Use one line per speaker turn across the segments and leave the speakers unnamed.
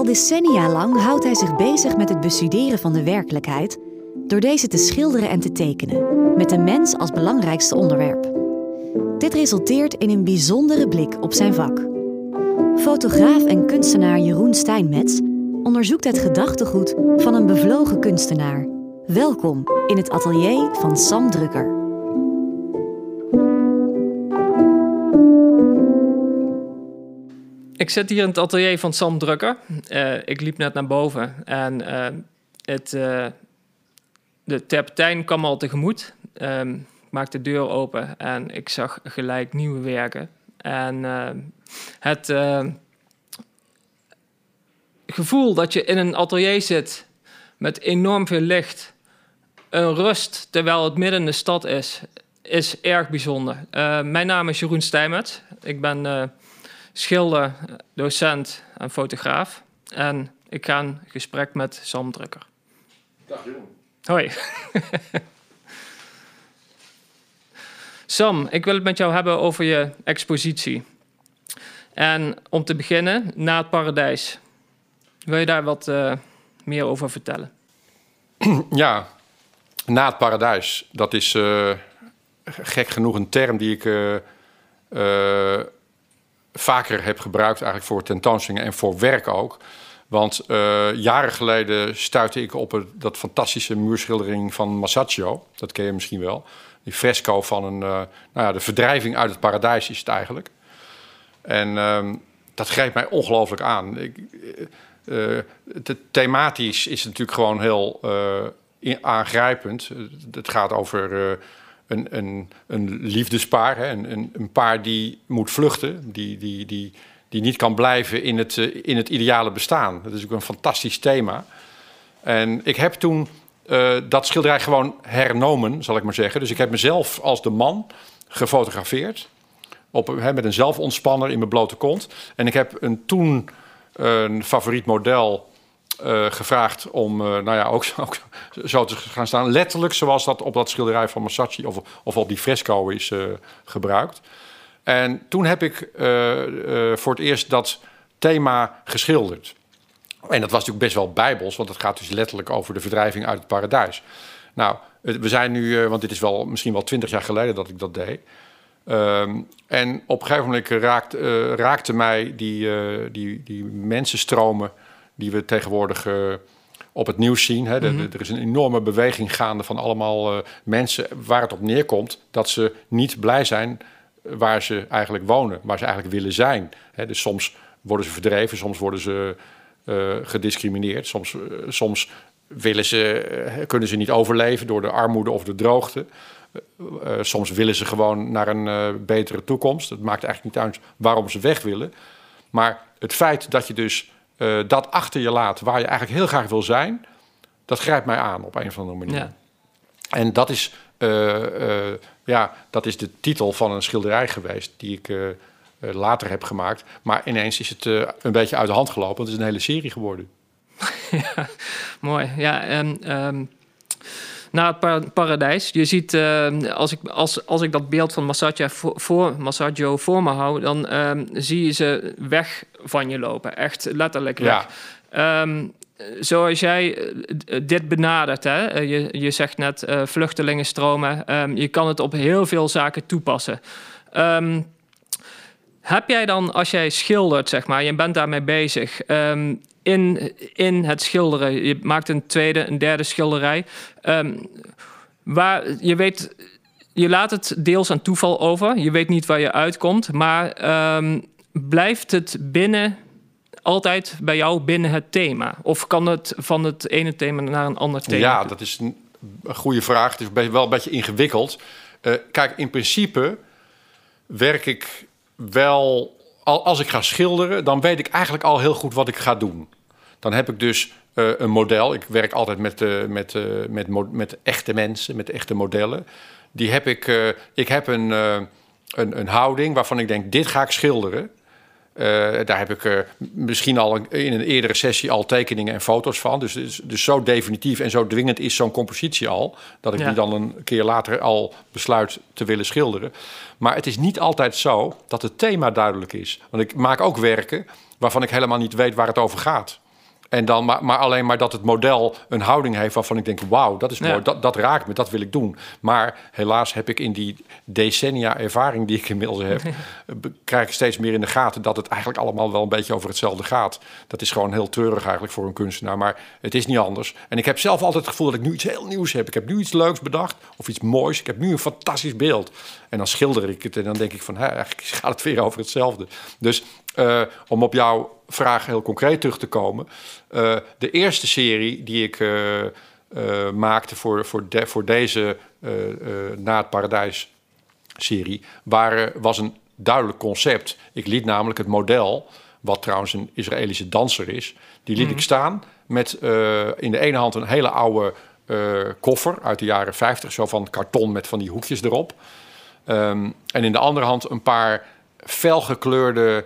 Al decennia lang houdt hij zich bezig met het bestuderen van de werkelijkheid door deze te schilderen en te tekenen, met de mens als belangrijkste onderwerp. Dit resulteert in een bijzondere blik op zijn vak. Fotograaf en kunstenaar Jeroen Steinmetz onderzoekt het gedachtegoed van een bevlogen kunstenaar. Welkom in het atelier van Sam Drukker.
Ik zit hier in het atelier van Sam Drukker. Uh, ik liep net naar boven en uh, het, uh, de terpentijn kwam al tegemoet. Um, ik maakte de deur open en ik zag gelijk nieuwe werken. En het gevoel dat je in een atelier zit met enorm veel licht, een rust terwijl het midden in de stad is, is erg bijzonder. mijn naam is Jeroen Stijmert. Ik ben schilder, docent en fotograaf. En ik ga in gesprek met Sam Drukker.
Dag Jeroen.
Hoi. Sam, ik wil het met jou hebben over je expositie. En om te beginnen, Na het Paradijs. Wil je daar wat uh, meer over vertellen?
Ja, Na het Paradijs. Dat is uh, gek genoeg een term die ik uh, vaker heb gebruikt eigenlijk voor tentoonstellingen en voor werk ook. Want uh, jaren geleden stuitte ik op het, dat fantastische muurschildering van Masaccio. Dat ken je misschien wel. Die fresco van een, uh, nou ja, de verdrijving uit het paradijs is het eigenlijk. En uh, dat greep mij ongelooflijk aan. Ik, uh, thematisch is natuurlijk gewoon heel aangrijpend. Het gaat over een, een, een liefdespaar, hè, een, een, paar die moet vluchten, die, die, die, die niet kan blijven in het, uh, in het ideale bestaan. Dat is ook een fantastisch thema. En ik heb toen uh, dat schilderij gewoon hernomen, zal ik maar zeggen. Dus ik heb mezelf als de man gefotografeerd. Op, hè, met een zelfontspanner in mijn blote kont. En ik heb een toen een favoriet model gevraagd om uh, nou ja, ook, ook, zo te gaan staan. Letterlijk zoals dat op dat schilderij van Masacci of, of op die fresco is uh, gebruikt. En toen heb ik voor het eerst dat thema geschilderd. En dat was natuurlijk best wel bijbels, want het gaat dus letterlijk over de verdrijving uit het paradijs. Nou, we zijn nu, want dit is wel misschien wel twintig jaar geleden dat ik dat deed. Um, en op een gegeven moment raakt, raakte mij die, die, die mensenstromen die we tegenwoordig uh, op het nieuws zien. Hè. Mm -hmm. Er is een enorme beweging gaande van allemaal uh, mensen waar het op neerkomt dat ze niet blij zijn waar ze eigenlijk wonen, waar ze eigenlijk willen zijn. Hè. Dus soms worden ze verdreven, soms worden ze uh, gediscrimineerd, soms, soms willen ze, kunnen ze niet overleven door de armoede of de droogte. soms willen ze gewoon naar een betere toekomst. Het maakt eigenlijk niet uit waarom ze weg willen. Maar het feit dat je dus uh, dat achter je laat waar je eigenlijk heel graag wil zijn, dat grijpt mij aan op een of andere manier. Ja. En dat is, uh, uh, ja, dat is de titel van een schilderij geweest die ik later heb gemaakt. Maar ineens is het een beetje uit de hand gelopen. Het is een hele serie geworden.
ja, mooi. Ja, en um, naar het paradijs. Je ziet, uh, als, ik, als, als ik dat beeld van Massaggio voor, voor, Massaggio voor me hou, dan um, zie je ze weg van je lopen. Echt letterlijk weg. Ja. Um, zoals jij eh, dit benadert, hè? Eh, je, je zegt net uh, vluchtelingenstromen, um, je kan het op heel veel zaken toepassen. Um, heb jij dan, als jij schildert, zeg maar, je bent daarmee bezig, um, in, in het schilderen, je maakt een tweede, een derde schilderij, um, waar je weet, je laat het deels aan toeval over, je weet niet waar je uitkomt, maar um, blijft het binnen, altijd bij jou binnen het thema? Of kan het van het ene thema naar een ander thema?
Ja, dat is een goede vraag. Het is wel een beetje ingewikkeld. Uh, kijk, in principe werk ik wel, als ik ga schilderen, dan weet ik eigenlijk al heel goed wat ik ga doen. Dan heb ik dus uh, een model. Ik werk altijd met, uh, met, uh, met, met echte mensen, met echte modellen. Die heb ik, ik heb een, een, een houding waarvan ik denk, dit ga ik schilderen. Daar heb ik misschien al in een eerdere sessie al tekeningen en foto's van. Dus, dus, dus zo definitief en zo dwingend is zo'n compositie al. Dat ik ja. die dan een keer later al besluit te willen schilderen. Maar het is niet altijd zo dat het thema duidelijk is. Want ik maak ook werken waarvan ik helemaal niet weet waar het over gaat. En dan, maar, maar alleen maar dat het model een houding heeft waarvan ik denk: wauw, dat is
Ja.
mooi, dat, dat raakt me, dat wil ik doen. Maar helaas heb ik in die decennia ervaring die ik inmiddels heb, krijg ik steeds meer in de gaten dat het eigenlijk allemaal wel een beetje over hetzelfde gaat. Dat is gewoon heel treurig eigenlijk voor een kunstenaar, maar het is niet anders. En ik heb zelf altijd het gevoel dat ik nu iets heel nieuws heb. Ik heb nu iets leuks bedacht of iets moois. Ik heb nu een fantastisch beeld. En dan schilder ik het en dan denk ik van, hè, eigenlijk gaat het weer over hetzelfde. Dus eh, om op jouw vraag heel concreet terug te komen. eh, de eerste serie die ik eh, eh, maakte voor, voor, de- voor deze Na het Paradijs serie waren, was een duidelijk concept. Ik liet namelijk het model, wat trouwens een Israëlische danser is, die liet ik staan met in de ene hand een hele oude koffer uit de jaren 50, zo van karton met van die hoekjes erop. Ehm, en in de andere hand een paar felgekleurde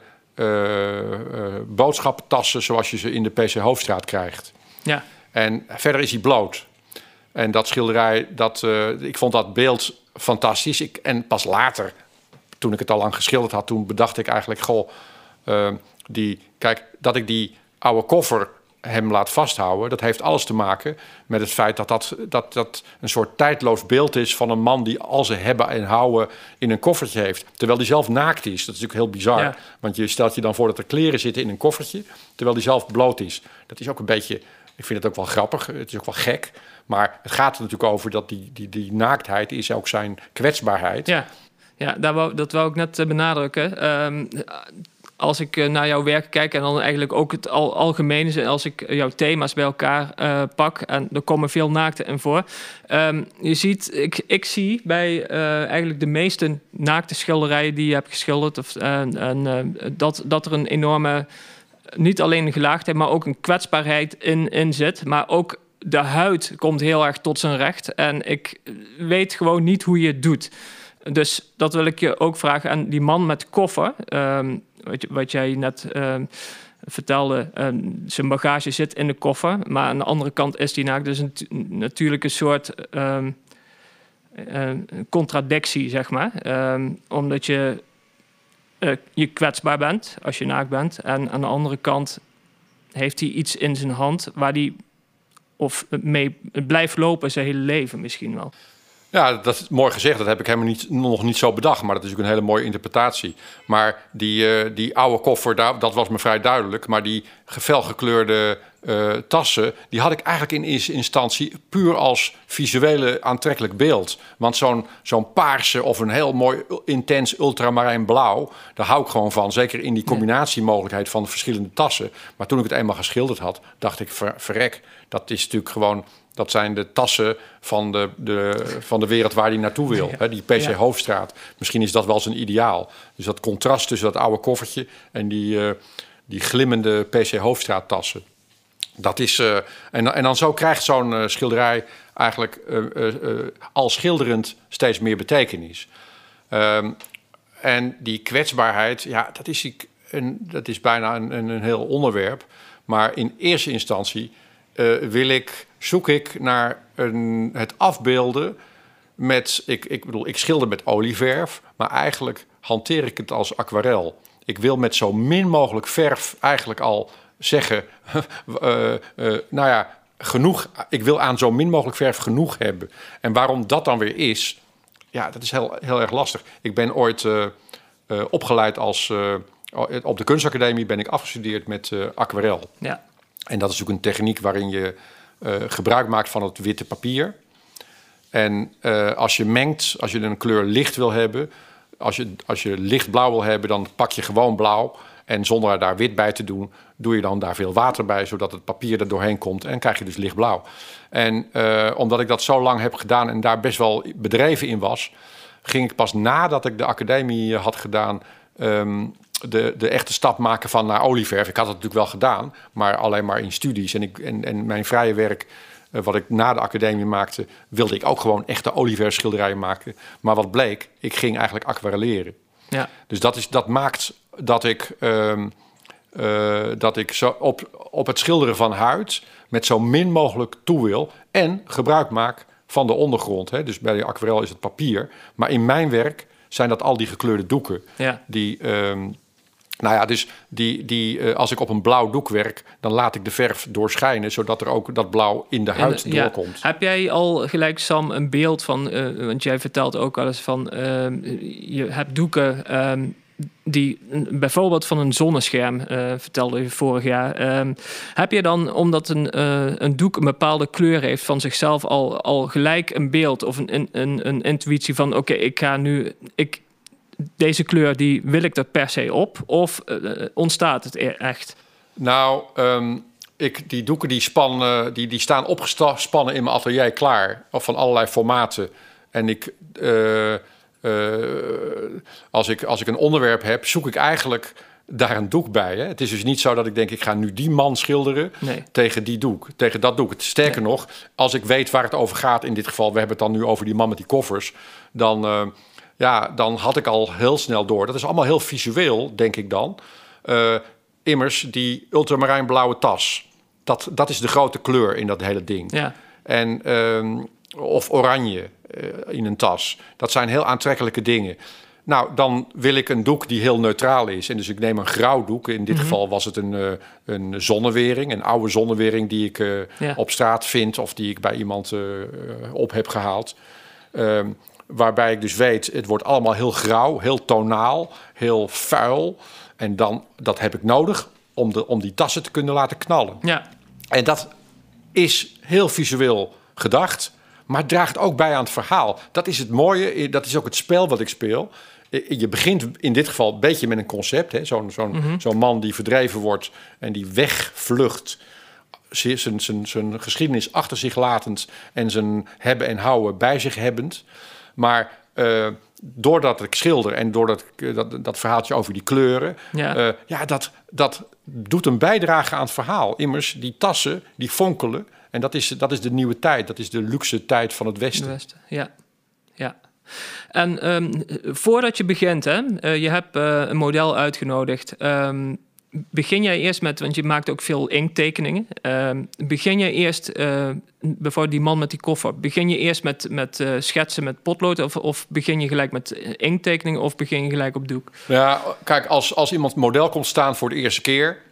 boodschappentassen zoals je ze in de PC Hoofdstraat krijgt.
Ja,
En verder is hij bloot. En dat schilderij, dat, eh, ik vond dat beeld fantastisch. Ik, en pas later, toen ik het al lang geschilderd had, toen bedacht ik eigenlijk, goh, eh, die, kijk, dat ik die oude koffer hem laat vasthouden, dat heeft alles te maken met het feit dat dat, dat dat een soort tijdloos beeld is van een man die al zijn hebben en houden in een koffertje heeft. Terwijl die zelf naakt is. Dat is natuurlijk heel bizar.
Ja.
Want je stelt je dan voor dat er kleren zitten in een koffertje, terwijl die zelf bloot is. Dat is ook een beetje, ik vind het ook wel grappig, het is ook wel gek. Maar het gaat er natuurlijk over dat die, die, die naaktheid is ook zijn kwetsbaarheid.
ja. ja daar wou, dat wou ik net eh, benadrukken. Ehm, als ik eh, naar jouw werk kijk en dan eigenlijk ook het al, algemene, als ik jouw thema's bij elkaar eh, pak en er komen veel naakten in voor. Ehm, je ziet, ik, ik zie bij eh, eigenlijk de meeste naakte schilderijen die je hebt geschilderd, of, eh, dat, dat er een enorme, niet alleen een gelaagdheid, maar ook een kwetsbaarheid in, in zit. Maar ook de huid komt heel erg tot zijn recht. En ik weet gewoon niet hoe je het doet. Dus dat wil ik je ook vragen. En die man met koffer, ehm, wat, wat jij net ehm, vertelde, ehm, zijn bagage zit in de koffer. Maar aan de andere kant is die naakt. Dus een, natuurlijk een soort eh, contradictie, zeg maar. Omdat je, eh, je kwetsbaar bent als je naakt bent. En aan de andere kant heeft hij iets in zijn hand waar hij of mee blijft lopen zijn hele leven misschien wel.
Ja, dat is mooi gezegd. Dat heb ik helemaal niet, nog niet zo bedacht. Maar dat is ook een hele mooie interpretatie. Maar die, eh, die oude koffer, daar, dat was me vrij duidelijk. Maar die felgekleurde eh, tassen, die had ik eigenlijk in eerste instantie puur als visuele aantrekkelijk beeld. Want zo'n zo'n paarse of een heel mooi intens ultramarijn blauw, daar hou ik gewoon van. Zeker in die combinatiemogelijkheid van de verschillende tassen. Maar toen ik het eenmaal geschilderd had, dacht ik, ver, verrek, dat is natuurlijk gewoon dat zijn de tassen van de, de, van de wereld waar hij naartoe wil. Die PC
Ja.
Hoofdstraat. Misschien is dat wel zijn ideaal. Dus dat contrast tussen dat oude koffertje en die, eh, die glimmende PC Hoofdstraat tassen. Dat is, eh, en, en dan zo krijgt zo'n eh, schilderij eigenlijk al schilderend steeds meer betekenis. Ehm, en die kwetsbaarheid, ja, dat is, ik- een, dat is bijna een, een, een heel onderwerp. Maar in eerste instantie wil ik, zoek ik naar een, het afbeelden met, ik, ik bedoel, ik schilder met olieverf, maar eigenlijk hanteer ik het als aquarel. Ik wil met zo min mogelijk verf eigenlijk al zeggen, eh, eh, nou ja, genoeg. Ik wil aan zo min mogelijk verf genoeg hebben. En waarom dat dan weer is, ja, dat is heel, heel erg lastig. Ik ben ooit eh, opgeleid als, op de kunstacademie ben ik afgestudeerd met aquarel.
Ja,
En dat is ook een techniek waarin je gebruik maakt van het witte papier. En eh, als je mengt, als je een kleur licht wil hebben, als je, als je lichtblauw wil hebben, dan pak je gewoon blauw. En zonder daar wit bij te doen, doe je dan daar veel water bij, zodat het papier er doorheen komt. En krijg je dus lichtblauw. En eh, omdat ik dat zo lang heb gedaan en daar best wel bedreven in was, ging ik pas nadat ik de academie had gedaan. ehm, de, de echte stap maken van naar olieverf. Ik had het natuurlijk wel gedaan, maar alleen maar in studies. En, ik, en, en mijn vrije werk, eh, wat ik na de academie maakte, wilde ik ook gewoon echte olieverfschilderijen maken. Maar wat bleek, ik ging eigenlijk aquarelleren.
ja,
Dus dat, is, dat maakt dat ik, ehm, eh, dat ik zo op, op het schilderen van huid met zo min mogelijk toe wil en gebruik maak van de ondergrond. Hè. Dus bij de aquarel is het papier. Maar in mijn werk zijn dat al die gekleurde doeken
ja.
die, ehm, Nou ja, dus die, die, uh, als ik op een blauw doek werk, dan laat ik de verf doorschijnen, zodat er ook dat blauw in de huid
ja,
doorkomt.
Heb jij al gelijk, Sam, een beeld van, uh, want jij vertelt ook wel eens van, uh, je hebt doeken um, die bijvoorbeeld van een zonnescherm, vertelde je vorig jaar. Um, heb je dan, omdat een, een doek een bepaalde kleur heeft van zichzelf, al, al gelijk een beeld of een, een, een intuïtie van, oké, ik ga nu, ik, deze kleur die wil ik er per se op? Of uh, ontstaat het e-, echt?
Nou, um, ik, die doeken die, spannen, die, die staan opgespannen in mijn atelier klaar. Of van allerlei formaten. En ik, uh, uh, als, ik, als ik een onderwerp heb, zoek ik eigenlijk daar een doek bij. Hè? Het is dus niet zo dat ik denk, ik ga nu die man schilderen
nee.
tegen die doek, tegen dat doek. Sterker nee. nog, als ik weet waar het over gaat, in dit geval, we hebben het dan nu over die man met die koffers, dan, uh, ja, dan had ik al heel snel door. Dat is allemaal heel visueel, denk ik dan. Uh, immers, die ultramarijnblauwe tas, dat, dat is de grote kleur in dat hele ding.
Ja.
En, um, of oranje uh, in een tas. Dat zijn heel aantrekkelijke dingen. Nou, dan wil ik een doek die heel neutraal is. En dus ik neem een grauw doek. In dit
Mhm.
mm -hmm. geval was het een, uh, een zonnewering, een oude zonnewering die ik uh,
ja.
op straat vind of die ik bij iemand op heb gehaald. Um, waarbij ik dus weet, het wordt allemaal heel grauw, heel tonaal, heel vuil. En dan, dat heb ik nodig om, de, om die tassen te kunnen laten knallen.
Ja.
En dat is heel visueel gedacht, maar draagt ook bij aan het verhaal. Dat is het mooie, dat is ook het spel wat ik speel. Je begint in dit geval een beetje met een concept. Zo'n zo'n
Mhm.
mm -hmm. zo'n man die verdreven wordt en die wegvlucht. Zijn, zijn, zijn geschiedenis achter zich latend en zijn hebben en houden bij zich hebbend. Maar uh, doordat ik schilder en doordat ik dat, dat verhaaltje over die kleuren,
ja,
uh, ja dat, dat doet een bijdrage aan het verhaal. Immers, die tassen, die fonkelen. En dat is, dat is de nieuwe tijd. Dat is de luxe tijd van het Westen.
Westen. Ja, ja. En um, voordat je begint, hè, uh, je hebt een model uitgenodigd. Um, begin jij eerst met, want je maakt ook veel inktekeningen. Uh, begin je eerst, uh, bijvoorbeeld die man met die koffer, begin je eerst met, met uh, schetsen met potlood of, of begin je gelijk met inktekeningen of begin je gelijk op doek?
Ja, kijk, als, als iemand model komt staan voor de eerste keer,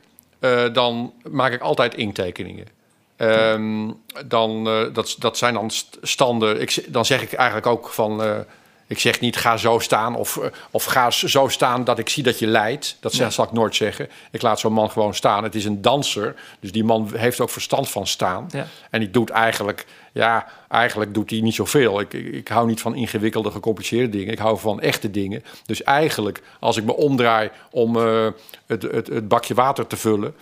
dan maak ik altijd inktekeningen. Um, dan, dat, dat zijn dan standen, ik, dan zeg ik eigenlijk ook van ik zeg niet ga zo staan of, of ga zo staan dat ik zie dat je lijdt. Dat zal ik nooit zeggen. Ik laat zo'n man gewoon staan. Het is een danser, dus die man heeft ook verstand van staan.
Ja.
En die doet eigenlijk, ja, eigenlijk doet hij niet zoveel. Ik, ik, ik hou niet van ingewikkelde, gecompliceerde dingen. Ik hou van echte dingen. Dus eigenlijk, als ik me omdraai om uh, het, het, het bakje water te vullen...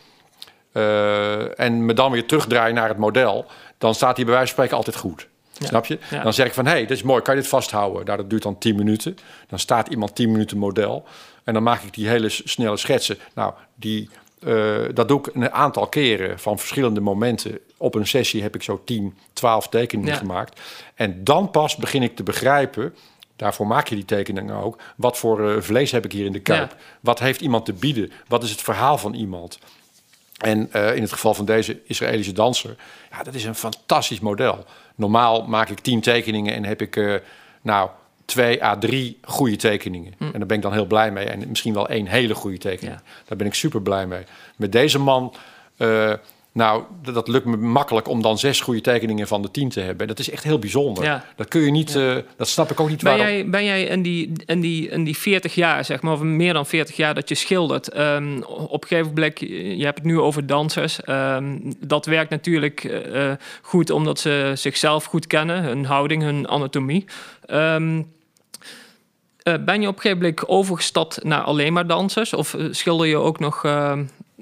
Uh, en me dan weer terugdraai naar het model... dan staat hij bij wijze van spreken altijd goed.
Ja.
Snap je?
Ja.
Dan zeg ik van, hé, hey, dit is mooi, kan je dit vasthouden? Nou, dat duurt dan 10 minuten. Dan staat iemand 10 minuten model. En dan maak ik die hele snelle schetsen. Nou, die, uh, dat doe ik een aantal keren van verschillende momenten. Op een sessie heb ik zo 10, 12 tekeningen
Ja.
gemaakt. En dan pas begin ik te begrijpen... Daarvoor maak je die tekeningen ook. Wat voor uh, vlees heb ik hier in de kuip?
Ja.
Wat heeft iemand te bieden? Wat is het verhaal van iemand? En uh, in het geval van deze Israëlische danser, ja, dat is een fantastisch model. Normaal maak ik tien tekeningen en heb ik, uh, nou, twee à drie goede tekeningen.
Hm.
En daar ben ik dan heel blij mee. En misschien wel één hele goede tekening.
Ja.
Daar ben ik super blij mee. Met deze man, uh, nou, dat, lukt me makkelijk om dan zes goede tekeningen van de tien te hebben. Dat is echt heel bijzonder.
Ja.
Dat kun je niet,
Ja.
uh, dat snap ik ook niet
Ben
waarom.
jij, ben jij in, die, in, die, in die 40 jaar, zeg maar, of meer dan 40 jaar dat je schildert, um, op een gegeven moment, je hebt het nu over dansers. Um, dat werkt natuurlijk uh, goed omdat ze zichzelf goed kennen, hun houding, hun anatomie. Um, uh, ben je op een gegeven moment overgestapt naar alleen maar dansers? Of schilder je ook nog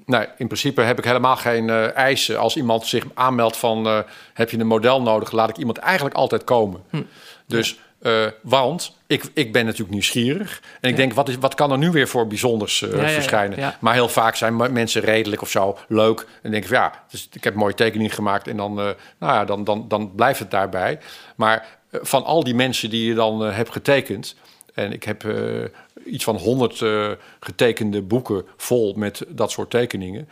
Nee, in principe heb ik helemaal geen uh, eisen. Als iemand zich aanmeldt van uh, heb je een model nodig, laat ik iemand eigenlijk altijd komen.
Hm.
Dus, uh, want ik, ik ben natuurlijk nieuwsgierig. En ik
Ja.
denk, wat, is, wat kan er nu weer voor bijzonders
Ja, ja, ja,
verschijnen? Maar heel vaak zijn mensen redelijk of zo, leuk. En denken van ja, dus ik heb een mooie tekening gemaakt. En dan, nou ja, dan, dan, dan blijft het daarbij. Maar van al die mensen die je dan hebt getekend... En ik heb iets van honderd uh, getekende boeken vol met dat soort tekeningen.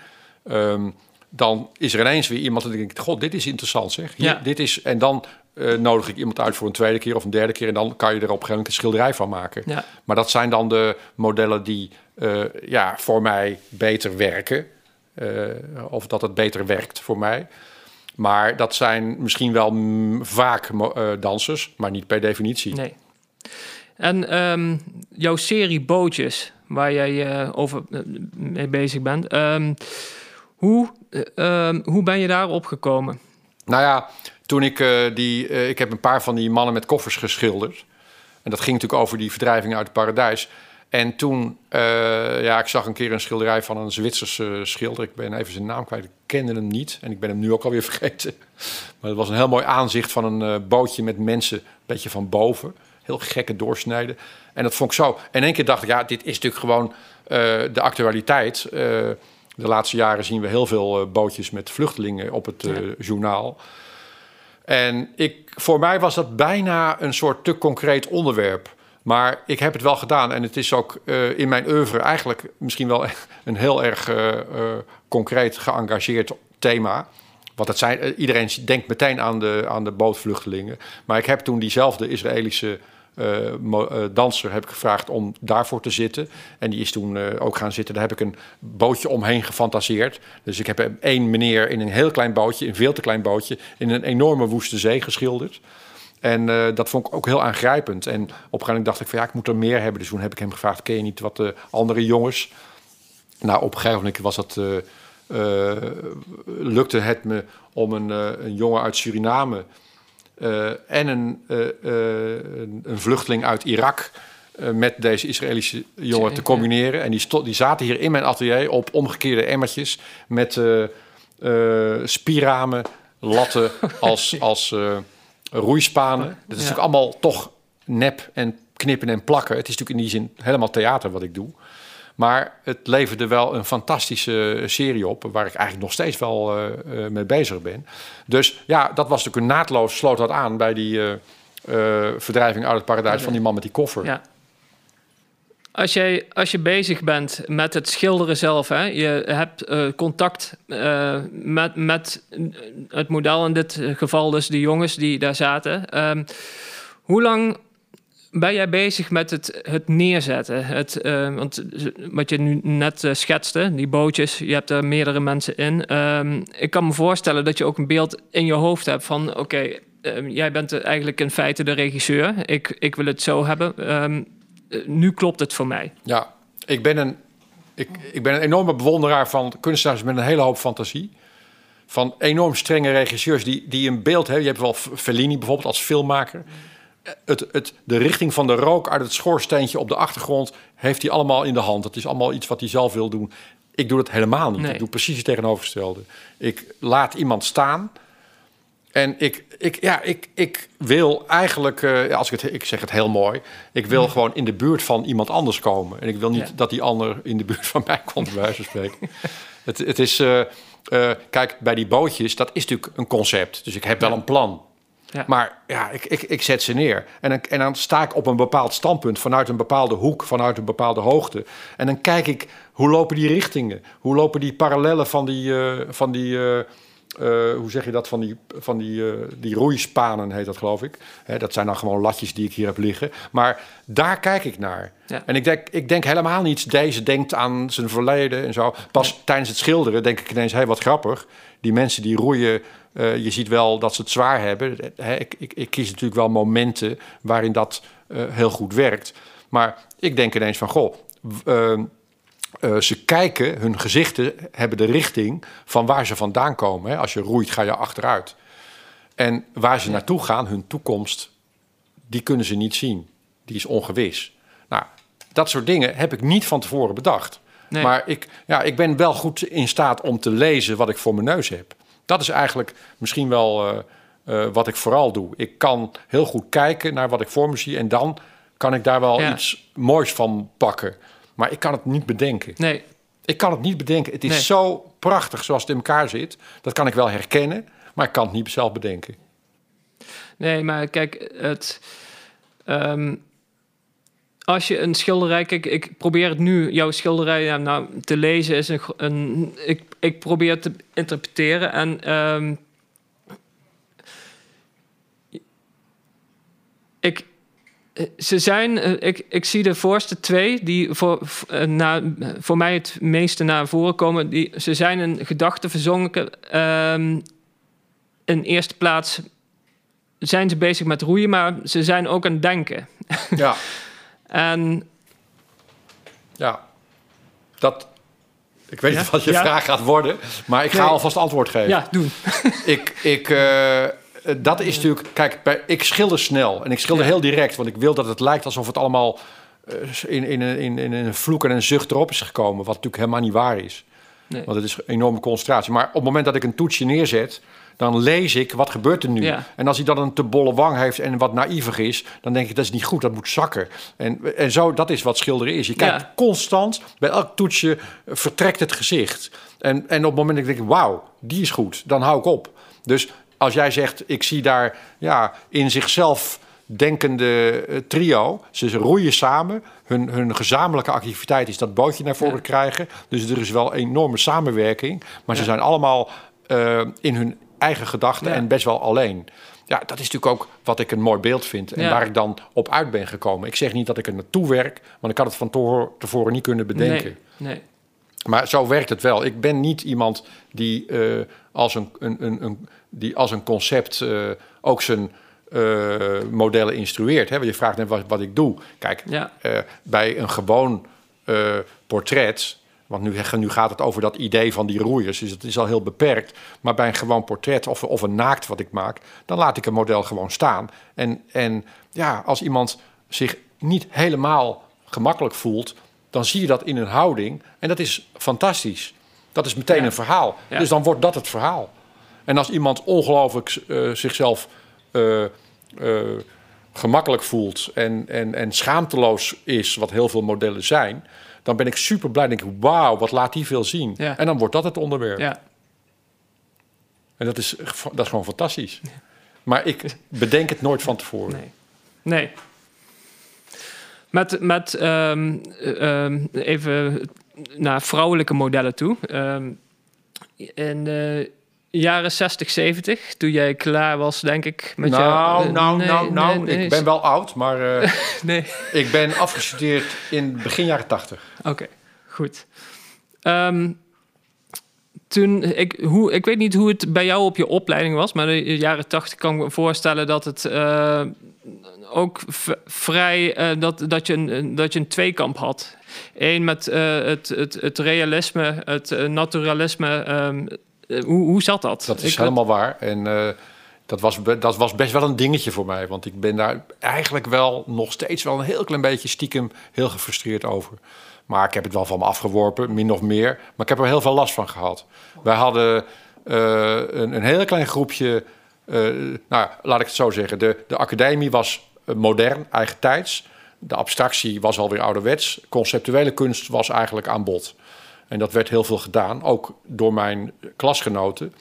Um, dan is er ineens weer iemand die denkt: God, dit is interessant zeg. Hier,
Ja.
dit is, en dan uh, nodig ik iemand uit voor een tweede keer of een derde keer. En dan kan je er op een gegeven moment een schilderij van maken.
Ja.
Maar dat zijn dan de modellen die eh, ja, voor mij beter werken. Eh, of dat het beter werkt voor mij. Maar dat zijn misschien wel vaak eh, dansers, maar niet per definitie.
Nee. En ehm, jouw serie bootjes, waar jij eh, over eh, mee bezig bent, ehm, hoe, eh, ehm, hoe ben je daarop gekomen?
Nou ja, toen ik die... ik heb een paar van die mannen met koffers geschilderd. En dat ging natuurlijk over die verdrijving uit het paradijs. En toen... ja, ik zag een keer een schilderij van een Zwitserse schilder. Ik ben even zijn naam kwijt. Ik kende hem niet. En ik ben hem nu ook alweer vergeten. Maar het was een heel mooi aanzicht van een bootje met mensen... een beetje van boven. Heel gekke doorsnijden. En dat vond ik zo... En in één keer dacht ik, ja, dit is natuurlijk gewoon eh, de actualiteit... Eh, de laatste jaren zien we heel veel eh, bootjes met vluchtelingen op het journaal. En ik, voor mij was dat bijna een soort te concreet onderwerp. Maar ik heb het wel gedaan. En het is ook in mijn oeuvre eigenlijk misschien wel een heel erg concreet geëngageerd thema. Want het zijn, iedereen denkt meteen aan de, aan de bootvluchtelingen. Maar ik heb toen diezelfde Israëlische danser heb ik gevraagd om daarvoor te zitten. En die is toen eh, ook gaan zitten. Daar heb ik een bootje omheen gefantaseerd. Dus ik heb één meneer in een heel klein bootje, een veel te klein bootje, in een enorme woeste zee geschilderd. En eh, dat vond ik ook heel aangrijpend. En op een gegeven moment dacht ik van ja, ik moet er meer hebben. Dus toen heb ik hem gevraagd, ken je niet wat de andere jongens? Nou, op een gegeven moment was dat, eh, eh, lukte het me om een, eh, een jongen uit Suriname eh, en een, eh, eh, een, een vluchteling uit Irak eh, met deze Israëlische jongen te combineren. En die, die zaten hier in mijn atelier op omgekeerde emmertjes met eh, eh, spierramen, latten als, als eh, roeispanen. Dat is
Ja.
natuurlijk allemaal toch nep en knippen en plakken. Het is natuurlijk in die zin helemaal theater wat ik doe. Maar het leverde wel een fantastische serie op, waar ik eigenlijk nog steeds wel eh, eh, mee bezig ben. Dus ja, dat was natuurlijk een naadloos, sloot dat aan bij die eh, verdrijving uit het paradijs van die man met die koffer.
Ja. Als, jij, als je bezig bent met het schilderen zelf, hè, je hebt contact met, met het model, in dit geval dus de jongens die daar zaten. Ehm, hoe lang ben jij bezig met het, het neerzetten? Het, eh, want wat je nu net eh, schetste, die bootjes, je hebt er meerdere mensen in. Ehm, ik kan me voorstellen dat je ook een beeld in je hoofd hebt van... oké, ehm, jij bent eigenlijk in feite de regisseur. Ik, ik wil het zo hebben. Ehm, eh, nu klopt het voor mij.
Ja, ik ben een, ik, ik ben een enorme bewonderaar van kunstenaars met een hele hoop fantasie. Van enorm strenge regisseurs die, die een beeld hebben. Je hebt wel Fellini bijvoorbeeld als filmmaker. Het, het, de richting van de rook uit het schoorsteentje op de achtergrond heeft hij allemaal in de hand. Het is allemaal iets wat hij zelf wil doen. Ik doe dat helemaal niet.
Nee.
Ik doe precies het tegenovergestelde. Ik laat iemand staan. En ik, ik, ja, ik, ik wil eigenlijk, eh, als ik, het, ik zeg het heel mooi, ik wil gewoon in de buurt van iemand anders komen. En ik wil niet
Ja.
dat die ander in de buurt van mij komt, bij wijze van spreken. het, het is, eh, eh, kijk, bij die bootjes, dat is natuurlijk een concept. Dus ik heb wel een plan.
Ja.
Maar ja, ik, ik, ik zet ze neer. En dan, en dan sta ik op een bepaald standpunt, vanuit een bepaalde hoek, vanuit een bepaalde hoogte. En dan kijk ik, hoe lopen die richtingen? Hoe lopen die parallellen van die, eh, van die eh, eh, hoe zeg je dat, van die, van die, eh, die roeispanen heet dat geloof ik. Hè, dat zijn dan gewoon latjes die ik hier heb liggen. Maar daar kijk ik naar.
Ja.
En ik denk, ik denk helemaal niet, deze denkt aan zijn verleden en zo. Pas tijdens het schilderen denk ik ineens, hé, hey, wat grappig. Die mensen die roeien, eh, je ziet wel dat ze het zwaar hebben. Ik, ik, ik kies natuurlijk wel momenten waarin dat eh, heel goed werkt. Maar ik denk ineens van, goh... ehm, eh, ze kijken, hun gezichten hebben de richting van waar ze vandaan komen. Hè. Als je roeit, ga je achteruit. En waar ze naartoe gaan, hun toekomst, die kunnen ze niet zien. Die is ongewis. Nou, dat soort dingen heb ik niet van tevoren bedacht.
Nee.
Maar ik, ja, ik ben wel goed in staat om te lezen wat ik voor mijn neus heb. Dat is eigenlijk misschien wel eh, eh, wat ik vooral doe. Ik kan heel goed kijken naar wat ik voor me zie... en dan kan ik daar wel
Ja.
iets moois van pakken. Maar ik kan het niet bedenken.
Nee,
Ik kan het niet bedenken. Het is
Nee.
zo prachtig zoals het in elkaar zit. Dat kan ik wel herkennen, maar ik kan het niet zelf bedenken.
Nee, maar kijk, het. ehm, als je een schilderij. Kijk, ik probeer het nu, jouw schilderij ja, nou, te lezen. Is een, een, ik, ik probeer te interpreteren. En. ehm, ik, ze zijn, eh, ik, ik zie de voorste twee die voor, uh, na, voor mij het meeste naar voren komen. Die, ze zijn een gedachte verzonken. Um, in eerste plaats zijn ze bezig met roeien, maar ze zijn ook aan het denken.
Ja.
en.
Ja, dat. Ik weet niet wat je vraag gaat worden, maar ik ga alvast antwoord geven.
Ja, doen.
ik, ik, uh, dat is natuurlijk. Kijk, bij, ik schilder snel en ik schilder heel direct, want ik wil dat het lijkt alsof het allemaal in, in, in, in, een vloek en een zucht erop is gekomen, wat natuurlijk helemaal niet waar is. Nee. Want het is een enorme concentratie. Maar op het moment dat ik een toetsje neerzet, dan lees ik wat gebeurt er nu. En als hij dan een te bolle wang heeft en wat naïvig is, dan denk ik dat is niet goed, dat moet zakken. En, en zo, dat is wat schilderen is. Je kijkt constant, bij elk toetsje vertrekt het gezicht. En, en op het moment dat ik denk, wauw, die is goed, dan hou ik op. Dus als jij zegt, ik zie daar ja, in zichzelf denkende eh, trio. Ze roeien samen. Hun, hun gezamenlijke activiteit is dat bootje naar voren krijgen. Dus er is wel enorme samenwerking. Maar ze zijn allemaal uh, in hun eigen gedachten en best wel alleen. Ja, dat is natuurlijk ook wat ik een mooi beeld vind en waar ik dan op uit ben gekomen. Ik zeg niet dat ik er naartoe werk, want ik had het van tevoren niet kunnen bedenken.
Nee, nee.
Maar zo werkt het wel. Ik ben niet iemand die, uh, als, een, een, een, een, die als een concept uh, ook zijn uh, modellen instrueert. Hè? Want je vraagt net wat, wat ik doe. Kijk, ja. bij een gewoon portret want nu, nu gaat het over dat idee van die roeiers, dus het is al heel beperkt. Maar bij een gewoon portret of, of een naakt wat ik maak, dan laat ik een model gewoon staan. En, en ja, als iemand zich niet helemaal gemakkelijk voelt, dan zie je dat in een houding. En dat is fantastisch. Dat is meteen een verhaal. Dus dan wordt dat het verhaal. En als iemand ongelooflijk uh, zichzelf uh, uh, gemakkelijk voelt en, en, en schaamteloos is, wat heel veel modellen zijn, dan ben ik super blij. denk ik, wauw, wat laat die veel zien. Ja. En dan wordt dat het onderwerp.
Ja.
En dat is, dat is gewoon fantastisch. Maar ik bedenk het nooit van tevoren.
Nee. nee. Met, met um, um, even naar vrouwelijke modellen toe. Um, in de jaren 60, 70, toen jij klaar was, denk ik, met
nou,
jou.
Nou, nee, nou, nou, nee, ik ben wel oud, maar uh,
nee.
ik ben afgestudeerd in begin jaren 80.
Oké, okay, goed. Um, toen, ik, hoe, ik weet niet hoe het bij jou op je opleiding was, maar in de jaren 80 kan ik me voorstellen dat het uh, ook vrij, uh, dat, dat, je een, dat je een tweekamp had. Eén met het, het, het realisme, het naturalisme, um, hoe, hoe zat dat?
Dat is helemaal waar. En uh, dat, was, dat was best wel een dingetje voor mij. Want ik ben daar eigenlijk wel nog steeds wel een heel klein beetje stiekem heel gefrustreerd over. Maar ik heb het wel van me afgeworpen, min of meer. Maar ik heb er heel veel last van gehad. Wij hadden uh, een, een heel klein groepje. Nou, laat ik het zo zeggen. De, de academie was modern, eigentijds. De abstractie was alweer ouderwets. Conceptuele kunst was eigenlijk aan bod. En dat werd heel veel gedaan, ook door mijn klasgenoten.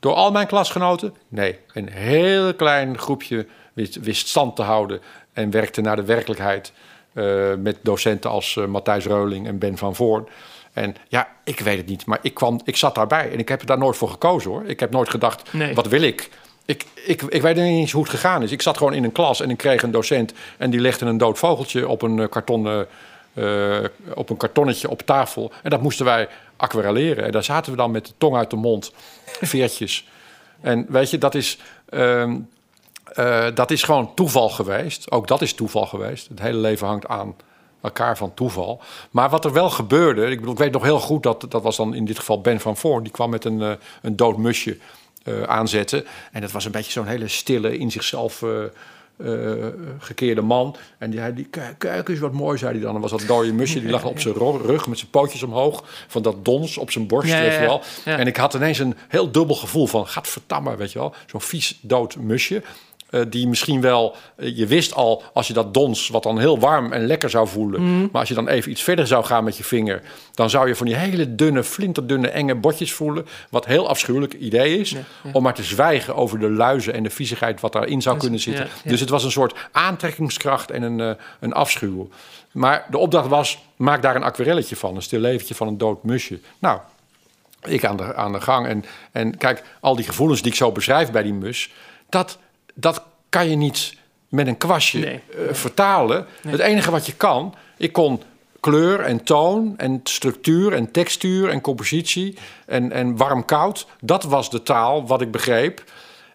Door al mijn klasgenoten? Nee, een heel klein groepje wist, wist stand te houden en werkte naar de werkelijkheid. Uh, met docenten als uh, Matthijs Reuling en Ben van Voorn. En ja, ik weet het niet, maar ik, kwam, ik zat daarbij en ik heb daar nooit voor gekozen hoor. Ik heb nooit gedacht, nee. wat wil ik? Ik, ik, ik weet niet eens hoe het gegaan is. Ik zat gewoon in een klas en ik kreeg een docent en die legde een dood vogeltje op een kartonnen uh, op een kartonnetje op tafel. En dat moesten wij aquarelleren. En daar zaten we dan met de tong uit de mond, veertjes. en weet je, dat is, uh, uh, dat is gewoon toeval geweest. Ook dat is toeval geweest. Het hele leven hangt aan elkaar van toeval. Maar wat er wel gebeurde, ik, bedoel, ik weet nog heel goed dat dat was dan in dit geval Ben van Voorn, die kwam met een, uh, een dood musje aanzetten. En dat was een beetje zo'n hele stille, in zichzelf gekeerde man. En die die, kijk, eens wat mooi, zei hij dan. En was dat dode musje, die lag op zijn rug met zijn pootjes omhoog. Van dat dons op zijn borst, ja, weet je wel. Ja. En ik had ineens een heel dubbel gevoel van, gadverdamme, weet je wel. Zo'n vies dood musje. Uh, die misschien wel, uh, je wist al als je dat dons, wat dan heel warm en lekker zou voelen. Mm. Maar als je dan even iets verder zou gaan met je vinger, dan zou je van die hele dunne, flinterdunne, enge botjes voelen. Wat heel afschuwelijk idee is. Ja, ja. Om maar te zwijgen over de luizen en de viezigheid wat daarin zou kunnen zitten. Ja, dus het was een soort aantrekkingskracht en een, uh, een afschuw. Maar de opdracht was: maak daar een aquarelletje van, een stil leventje van een dood musje. Nou, ik aan de, aan de gang. En, en kijk, al die gevoelens die ik zo beschrijf bij die mus, dat dat kan je niet met een kwastje
Nee.
eh, vertalen. Het enige wat je kan, ik kon kleur en toon en structuur en textuur en compositie en, en warm-koud. Dat was de taal wat ik begreep.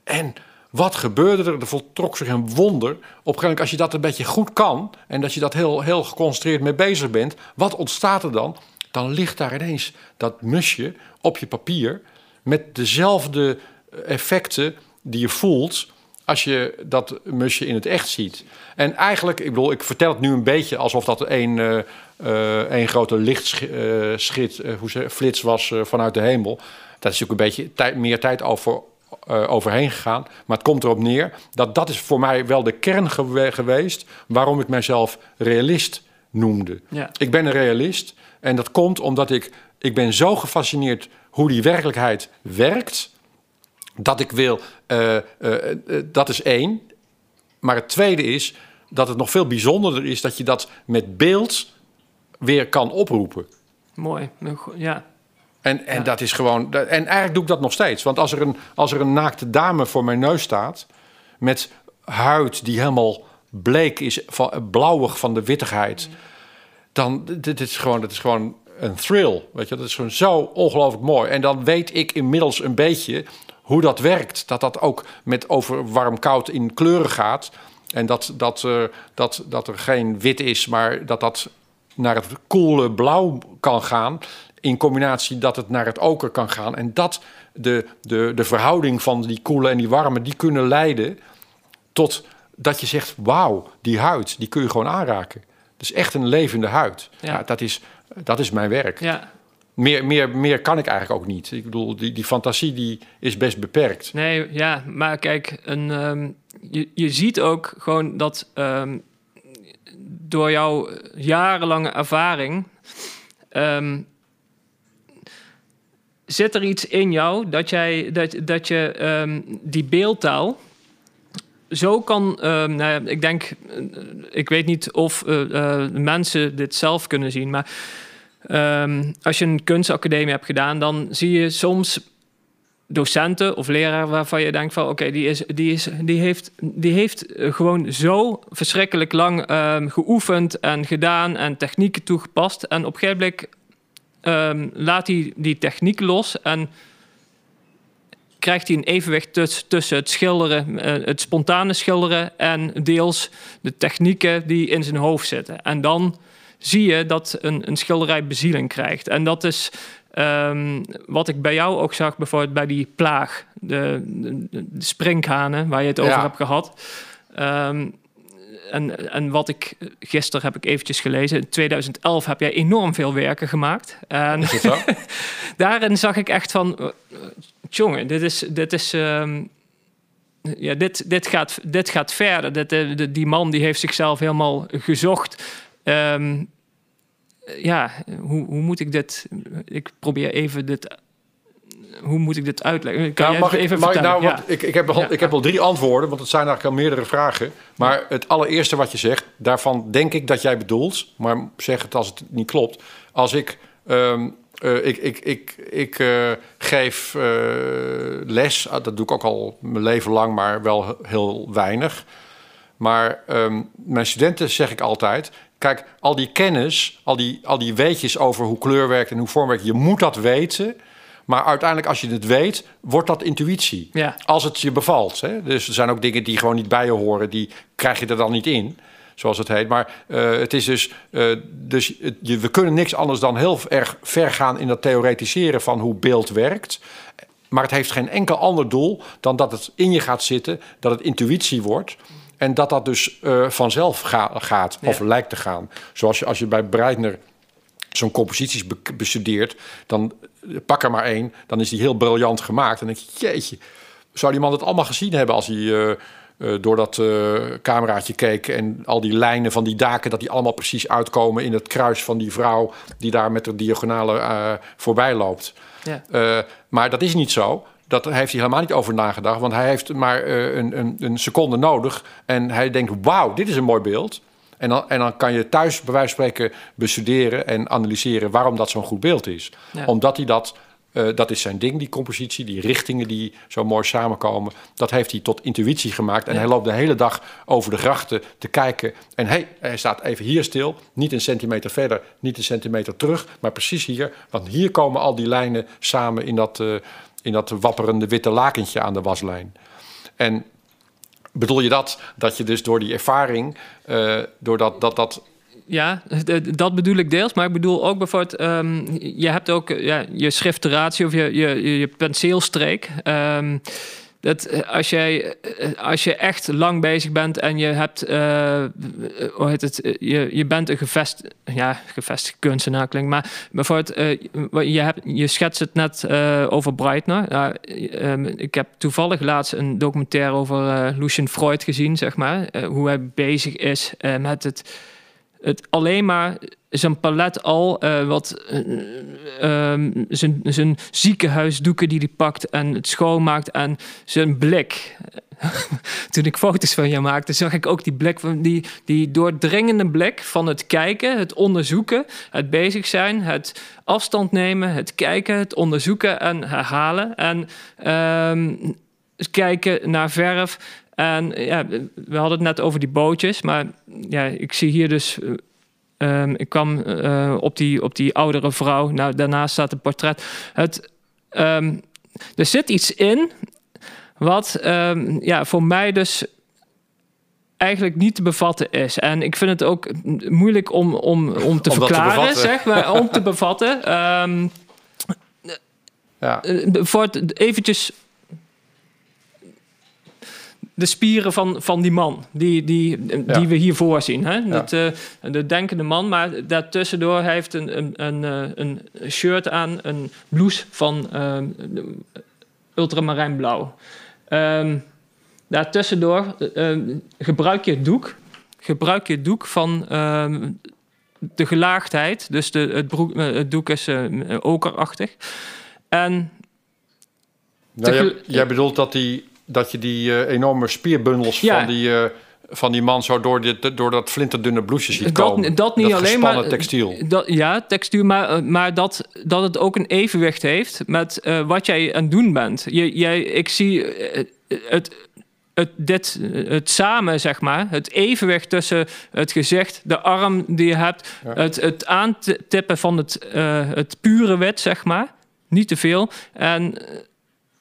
En wat gebeurde er? Er voltrok zich een wonder. Op een gegeven moment, als je dat een beetje goed kan... en dat je dat heel, heel geconcentreerd mee bezig bent... wat ontstaat er dan? Dan ligt daar ineens dat musje op je papier... met dezelfde effecten die je voelt... als je dat musje in het echt ziet. En eigenlijk, ik bedoel, ik vertel het nu een beetje... alsof dat een, eh, eh, een grote lichtschit, eh, hoe ze, flits was eh, vanuit de hemel. Dat is natuurlijk een beetje tijd, meer tijd over eh, overheen gegaan. Maar het komt erop neer dat dat is voor mij wel de kern gewe- geweest waarom ik mijzelf realist noemde.
Ja.
Ik ben een realist en dat komt omdat ik, ik ben zo gefascineerd hoe die werkelijkheid werkt, dat ik wil, eh, eh, eh, dat is één. Maar het tweede is dat het nog veel bijzonderder is dat je dat met beeld weer kan oproepen.
Mooi. Nou, Ja.
En, en dat is gewoon. dat- En eigenlijk doe ik dat nog steeds. Want als er een, als er een naakte dame voor mijn neus staat. met huid die helemaal bleek is, van, blauwig van de wittigheid. dan. Dit is gewoon, dit is gewoon een thrill. Weet je, dat is gewoon zo ongelooflijk mooi. En dan weet ik inmiddels een beetje hoe dat werkt. Dat dat ook met over warm-koud in kleuren gaat. En dat, dat, eh, dat, dat er geen wit is, maar dat dat naar het koele blauw kan gaan. In combinatie dat het naar het oker kan gaan. En dat de, de, de verhouding van die koele en die warme, die kunnen leiden tot dat je zegt: wauw, die huid, die kun je gewoon aanraken. Dus echt een levende huid.
Ja.
Ja. dat, is, dat is mijn werk.
ja.
Meer, meer, meer kan ik eigenlijk ook niet. Ik bedoel, die, die fantasie die is best beperkt.
Nee, ja, maar kijk, een, ehm, je, je ziet ook gewoon dat ehm, door jouw jarenlange ervaring ehm, zit er iets in jou dat, jij, dat, dat je die beeldtaal zo kan. nou ik denk, eh, ik weet niet of eh, eh, mensen dit zelf kunnen zien, maar ehm, als je een kunstacademie hebt gedaan, dan zie je soms docenten of leraren waarvan je denkt van oké, die, is, die, is, die, heeft, die heeft eh, gewoon zo verschrikkelijk lang ehm, geoefend en gedaan en technieken toegepast. En op een gegeven moment ehm, laat hij die techniek los en krijgt hij een evenwicht tuss- tussen het schilderen, eh, het spontane schilderen en deels de technieken die in zijn hoofd zitten. En dan zie je dat een, een schilderij bezieling krijgt. En dat is ehm, wat ik bij jou ook zag, bijvoorbeeld bij die plaag, de, de, waar je het over
Ja.
hebt gehad. Ehm, en, en wat ik gisteren heb ik eventjes gelezen. In 2011 heb jij enorm veel werken gemaakt. En
Is zo?
daarin zag ik echt van, eh, jongen, dit is, dit is, ehm, ja, dit, dit gaat, dit gaat verder. Dit, eh, de- die man die heeft zichzelf helemaal gezocht. Ja, hoe, hoe moet ik dit? Ik probeer even dit. Hoe moet ik dit uitleggen? Kan
Nou, mag ik,
even
mag ik nou,
Ja.
ik, ik, heb al,
Ja.
ik heb al drie antwoorden, want het zijn eigenlijk al meerdere vragen. Maar het allereerste wat je zegt, daarvan denk ik dat jij bedoelt, maar zeg het als het niet klopt. Als ik, ehm, eh, ik, ik, ik, ik eh, geef eh, les, Ah, dat doe ik ook al mijn leven lang, maar wel heel weinig. Maar ehm, mijn studenten zeg ik altijd: kijk, al die kennis, al die, al die weetjes over hoe kleur werkt en hoe vorm werkt, je moet dat weten. Maar uiteindelijk, als je het weet, wordt dat intuïtie.
Ja.
Als het je bevalt. Hè? Dus er zijn ook dingen die gewoon niet bij je horen, die krijg je er dan niet in. Zoals het heet. Maar eh, het is dus. eh, dus het- je, we kunnen niks anders dan heel erg ver gaan in dat theoretiseren van hoe beeld werkt. Maar het heeft geen enkel ander doel dan dat het in je gaat zitten, dat het intuïtie wordt. En dat dat dus eh, vanzelf ga- gaat, of
Ja.
lijkt te gaan. Zoals je, als je bij Breitner zo'n composities be- bestudeert, dan eh, pak er maar één, dan is die heel briljant gemaakt. En dan denk je, jeetje, zou die man het allemaal gezien hebben als hij eh, door dat cameraatje keek en al die lijnen van die daken, dat die allemaal precies uitkomen in het kruis van die vrouw die daar met de diagonale voorbij loopt.
Ja.
Maar dat is niet zo. Dat heeft hij helemaal niet over nagedacht. Want hij heeft maar eh, een, een, een seconde nodig. En hij denkt, wauw, dit is een mooi beeld. En dan, en dan kan je thuis bij wijze van spreken bestuderen en analyseren waarom dat zo'n goed beeld is.
Ja.
Omdat hij dat Uh, dat is zijn ding, die compositie, die richtingen die zo mooi samenkomen. Dat heeft hij tot intuïtie gemaakt. En ja. hij loopt de hele dag over de grachten te kijken. En hey, hij staat even hier stil, niet een centimeter verder, niet een centimeter terug, maar precies hier. Want hier komen al die lijnen samen in dat, uh, in dat wapperende witte lakentje aan de waslijn. En bedoel je dat? Dat je dus door die ervaring, uh, door dat, dat,
ja, dat bedoel ik deels. Maar ik bedoel ook bijvoorbeeld, um, je hebt ook ja, je schrifteratie of je, je, je penseelstreek. Um, dat als, jij, als je echt lang bezig bent en je hebt, uh, hoe heet het, je, je bent een gevest, ja, gevestigd kunstenaar klinkt, maar bijvoorbeeld, uh, je, hebt, je schetst het net over Breitner. Um, ik heb toevallig laatst een documentaire over Lucien Freud gezien, zeg maar, hoe hij bezig is met het het alleen maar zijn palet al, uh, wat uh, um, zijn, zijn ziekenhuisdoeken die hij pakt en het schoonmaakt en zijn blik. Toen ik foto's van je maakte, zag ik ook die blik van die, die doordringende blik van het kijken, het onderzoeken, het bezig zijn, het afstand nemen, het kijken, het onderzoeken en herhalen. En um, kijken naar verf. En ja, we hadden het net over die bootjes, maar ja, ik zie hier dus. Um, ik kwam uh, op, die, op die oudere vrouw. Nou, daarnaast staat een portret. Het, um, er zit iets in wat um, ja, voor mij dus eigenlijk niet te bevatten is. En ik vind het ook moeilijk om, om, om te om verklaren, te zeg maar, om te bevatten. ja. Voor het eventjes de spieren van, van die man die, die, die we hiervoor zien. Hè? Ja. Dat, uh, de denkende man, maar daartussendoor heeft een, een, een, eh, een shirt aan, een blouse van uh, ultramarijnblauw. Um, daartussendoor uh, gebruik je het doek. Gebruik je het doek van ehm, de gelaagdheid. Dus de, het, broek, het doek is okerachtig. En...
Nou, jij, jij bedoelt dat die dat je die uh, enorme spierbundels ja. van, die, uh, van die man zo door, dit, door dat flinterdunne blouseje ziet komen.
Dat, dat niet
dat
alleen maar.
textiel.
Dat, ja, textiel, maar, eh, maar dat, dat het ook een evenwicht heeft met uh, wat jij aan het doen bent. Je, jij, ik zie het. Het, dit, het samen, zeg maar, het evenwicht tussen het gezicht, de arm die je hebt, ja. het, het aantippen van het, uh, het pure wit, zeg maar, niet te veel, en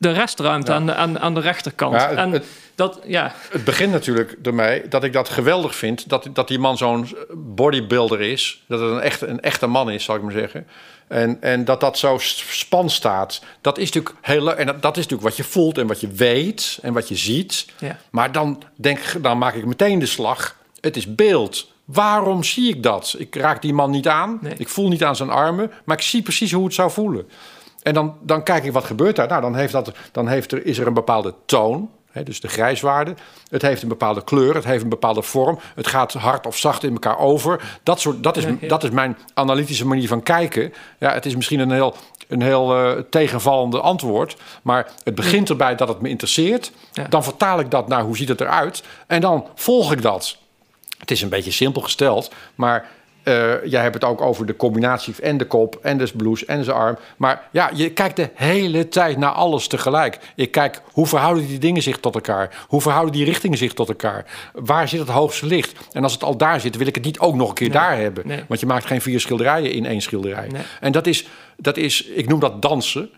de restruimte ja. aan, de, aan, aan de rechterkant. Ja, het, en dat, ja.
het begint natuurlijk door mij dat ik dat geweldig vind. Dat, dat die man zo'n bodybuilder is. Dat het een echte, een echte man is, zal ik maar zeggen. En, en dat dat zo span staat. Dat is natuurlijk heel En dat, dat is natuurlijk wat je voelt en wat je weet en wat je ziet.
Ja.
Maar dan, denk, dan maak ik meteen de slag. Het is beeld. Waarom zie ik dat? Ik raak die man niet aan.
Nee.
Ik voel niet aan zijn armen. Maar ik zie precies hoe het zou voelen. En dan, dan kijk ik wat gebeurt daar. Nou, dan, heeft dat, dan heeft er, is er een bepaalde toon. Dus de grijswaarde. Het heeft een bepaalde kleur. Het heeft een bepaalde vorm. Het gaat hard of zacht in elkaar over. Dat, soort, dat, is, dat is mijn analytische manier van kijken. Ja, het is misschien een heel, een heel uh, tegenvallende antwoord. Maar het begint erbij dat het me interesseert.
Ja.
Dan vertaal ik dat naar hoe ziet het eruit. En dan volg ik dat. Het is een beetje simpel gesteld. Maar uh, jij hebt het ook over de combinatie en de kop en de blouse en zijn arm. Maar ja, je kijkt de hele tijd naar alles tegelijk. Ik kijk, hoe verhouden die dingen zich tot elkaar? Hoe verhouden die richtingen zich tot elkaar? Waar zit het hoogste licht? En als het al daar zit, wil ik het niet ook nog een keer
Nee.
daar hebben.
Nee.
Want je maakt geen vier schilderijen in één schilderij.
Nee.
En dat is, dat is, ik noem dat dansen.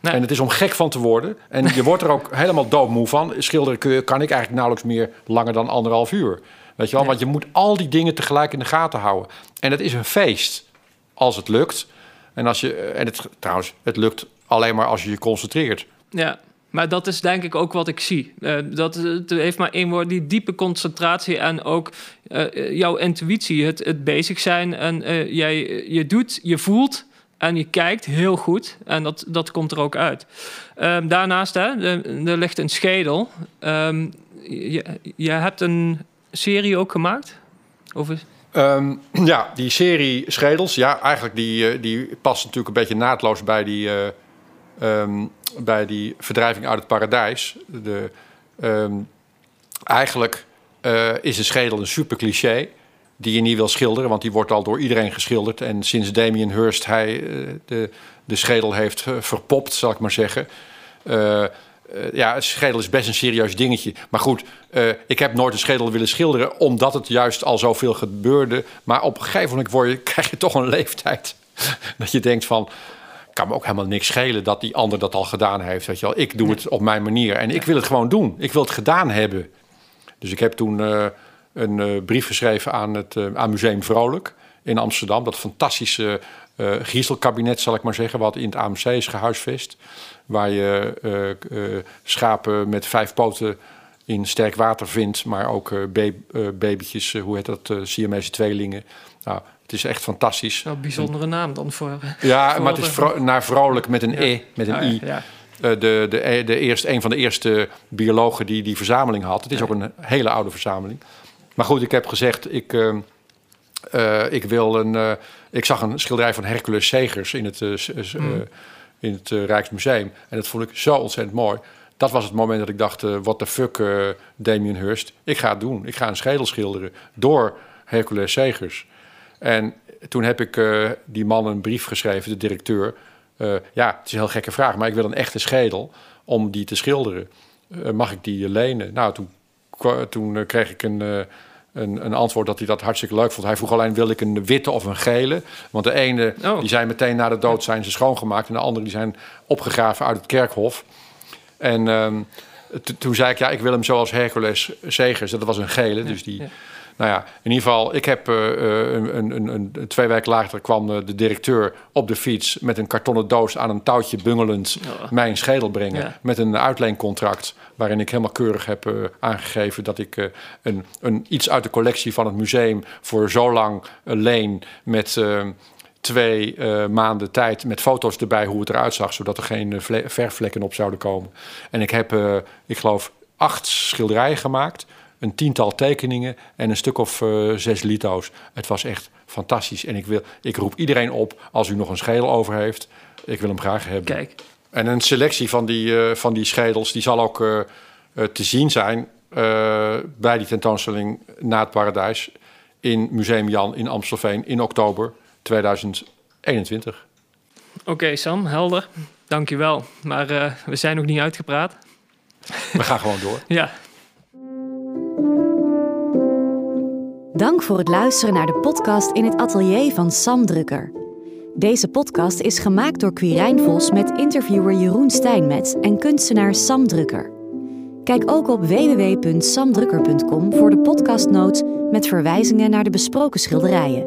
Nee.
En het is om gek van te worden. En je wordt er ook helemaal doodmoe van. Schilderen kun kan ik eigenlijk nauwelijks meer langer dan anderhalf uur. Weet je wel?
Nee.
Want je moet al die dingen tegelijk in de gaten houden. En het is een feest als het lukt. En, als je, en het, trouwens, het lukt alleen maar als je je concentreert.
Ja, maar dat is denk ik ook wat ik zie. Eh, dat het heeft maar één woord, die diepe concentratie en ook eh, jouw intuïtie, het, het bezig zijn. En eh, jij, je doet, je voelt en je kijkt heel goed. En dat, dat komt er ook uit. Ehm, daarnaast, hè, er, er ligt een schedel. Ehm, je, je hebt een serie ook gemaakt? Over,
Ehm, ja, die serie Schedels, ja, eigenlijk die, eh, die past natuurlijk een beetje naadloos bij die, eh, ehm, bij die verdrijving uit het paradijs. De, ehm, eigenlijk eh, is een schedel een super cliché. die je niet wil schilderen, want die wordt al door iedereen geschilderd. En sinds Damien Hirst hij de, de schedel heeft verpopt, zal ik maar zeggen. Uh, ja, een schedel is best een serieus dingetje. Maar goed, ik heb nooit een schedel willen schilderen, omdat het juist al zoveel gebeurde. Maar op een gegeven moment word je, krijg je toch een leeftijd dat je denkt van kan me ook helemaal niks schelen dat die ander dat al gedaan heeft. Weet je wel. Ik doe het op mijn manier en ik wil het gewoon doen. Ik wil het gedaan hebben. Dus ik heb toen een uh, brief geschreven aan het aan Museum Vrolijk in Amsterdam. Dat fantastische uh, griezelkabinet, zal ik maar zeggen, wat in het AMC is gehuisvest. Waar je schapen met vijf poten in sterk water vindt, maar ook babytjes, hoe heet dat, Siamese tweelingen. Nou, het is echt fantastisch.
Een bijzondere naam dan voor.
Ja, maar het is vro naar vrolijk met een E, met een I. Ja. de, de, de eerste, een van de eerste biologen die die verzameling had. Het is ook een hele oude verzameling. Maar goed, ik heb gezegd, ik, uh, uh, ik wil een. Uh, ik zag een schilderij van Hercules Segers in het, mm. in het Rijksmuseum. En dat vond ik zo ontzettend mooi. Dat was het moment dat ik dacht: what the fuck, Damien Hirst. Ik ga het doen. Ik ga een schedel schilderen door Hercules Segers. En toen heb ik die man een brief geschreven, de directeur. ja, het is een heel gekke vraag, maar ik wil een echte schedel om die te schilderen. mag ik die lenen? Nou, toen toen eh, kreeg ik een, eh, een, een, antwoord dat hij dat hartstikke leuk vond. Hij vroeg alleen, wil ik een witte of een gele? Want de ene, oh. die zijn meteen na de dood zijn ze schoongemaakt... en de andere, die zijn opgegraven uit het kerkhof. En ehm, toen zei ik, ja, ik wil hem zoals Hercules Segers. Dat was een gele, dus die... Nou ja, in ieder geval, ik heb uh, een, een, een, twee weken later kwam de directeur op de fiets met een kartonnen doos aan een touwtje bungelend mijn schedel brengen. Met een uitleencontract waarin ik helemaal keurig heb uh, aangegeven dat ik uh, een, een, iets uit de collectie van het museum voor zo lang leen met twee maanden tijd met foto's erbij hoe het eruit zag, zodat er geen verfvlekken op zouden komen. En ik heb, ik geloof, acht schilderijen gemaakt een tiental tekeningen en een stuk of uh, zes lito's. Het was echt fantastisch. En ik, wil, ik roep iedereen op, als u nog een schedel over heeft, ik wil hem graag hebben.
Kijk.
En een selectie van die, uh, van die schedels, die zal ook uh, te zien zijn bij die tentoonstelling Na het Paradijs in Museum Jan in Amstelveen in oktober 2021.
Oké okay, Sam, helder. Dankjewel. Maar we zijn nog niet uitgepraat.
We gaan gewoon door.
ja.
Dank voor het luisteren naar de podcast in het atelier van Sam Drukker. Deze podcast is gemaakt door Quirijn Vos met interviewer Jeroen Steinmetz en kunstenaar Sam Drukker. Kijk ook op www.samdrukker.com voor de podcastnotes met verwijzingen naar de besproken schilderijen.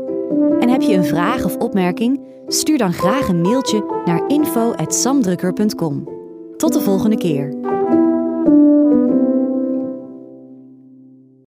En heb je een vraag of opmerking? Stuur dan graag een mailtje naar info.samdrukker.com. Tot de volgende keer.